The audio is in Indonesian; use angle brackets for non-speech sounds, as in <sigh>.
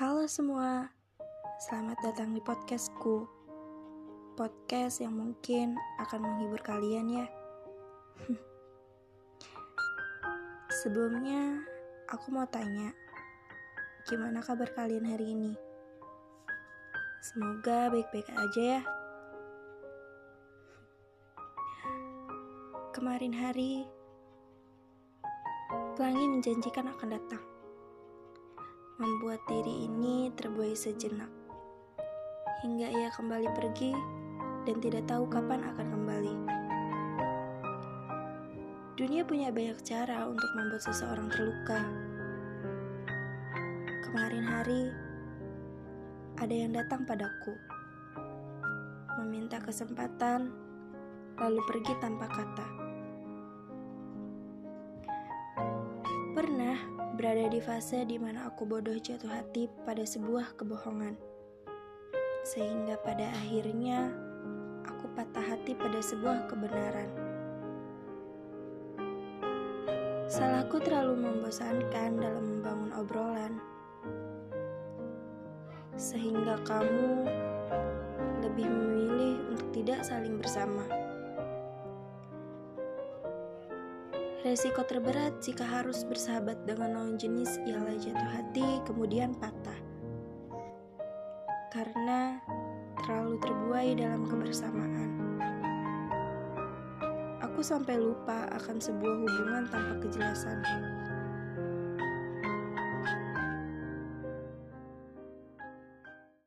Halo semua, selamat datang di podcastku. Podcast yang mungkin akan menghibur kalian ya. <laughs> Sebelumnya, aku mau tanya, gimana kabar kalian hari ini? Semoga baik-baik aja ya. Kemarin hari, pelangi menjanjikan akan datang membuat diri ini terbuai sejenak. Hingga ia kembali pergi dan tidak tahu kapan akan kembali. Dunia punya banyak cara untuk membuat seseorang terluka. Kemarin hari, ada yang datang padaku, meminta kesempatan, lalu pergi tanpa kata. Pernah berada di fase di mana aku bodoh jatuh hati pada sebuah kebohongan. Sehingga pada akhirnya aku patah hati pada sebuah kebenaran. Salahku terlalu membosankan dalam membangun obrolan. Sehingga kamu lebih memilih untuk tidak saling bersama. Resiko terberat jika harus bersahabat dengan lawan jenis ialah jatuh hati kemudian patah. Karena terlalu terbuai dalam kebersamaan. Aku sampai lupa akan sebuah hubungan tanpa kejelasan.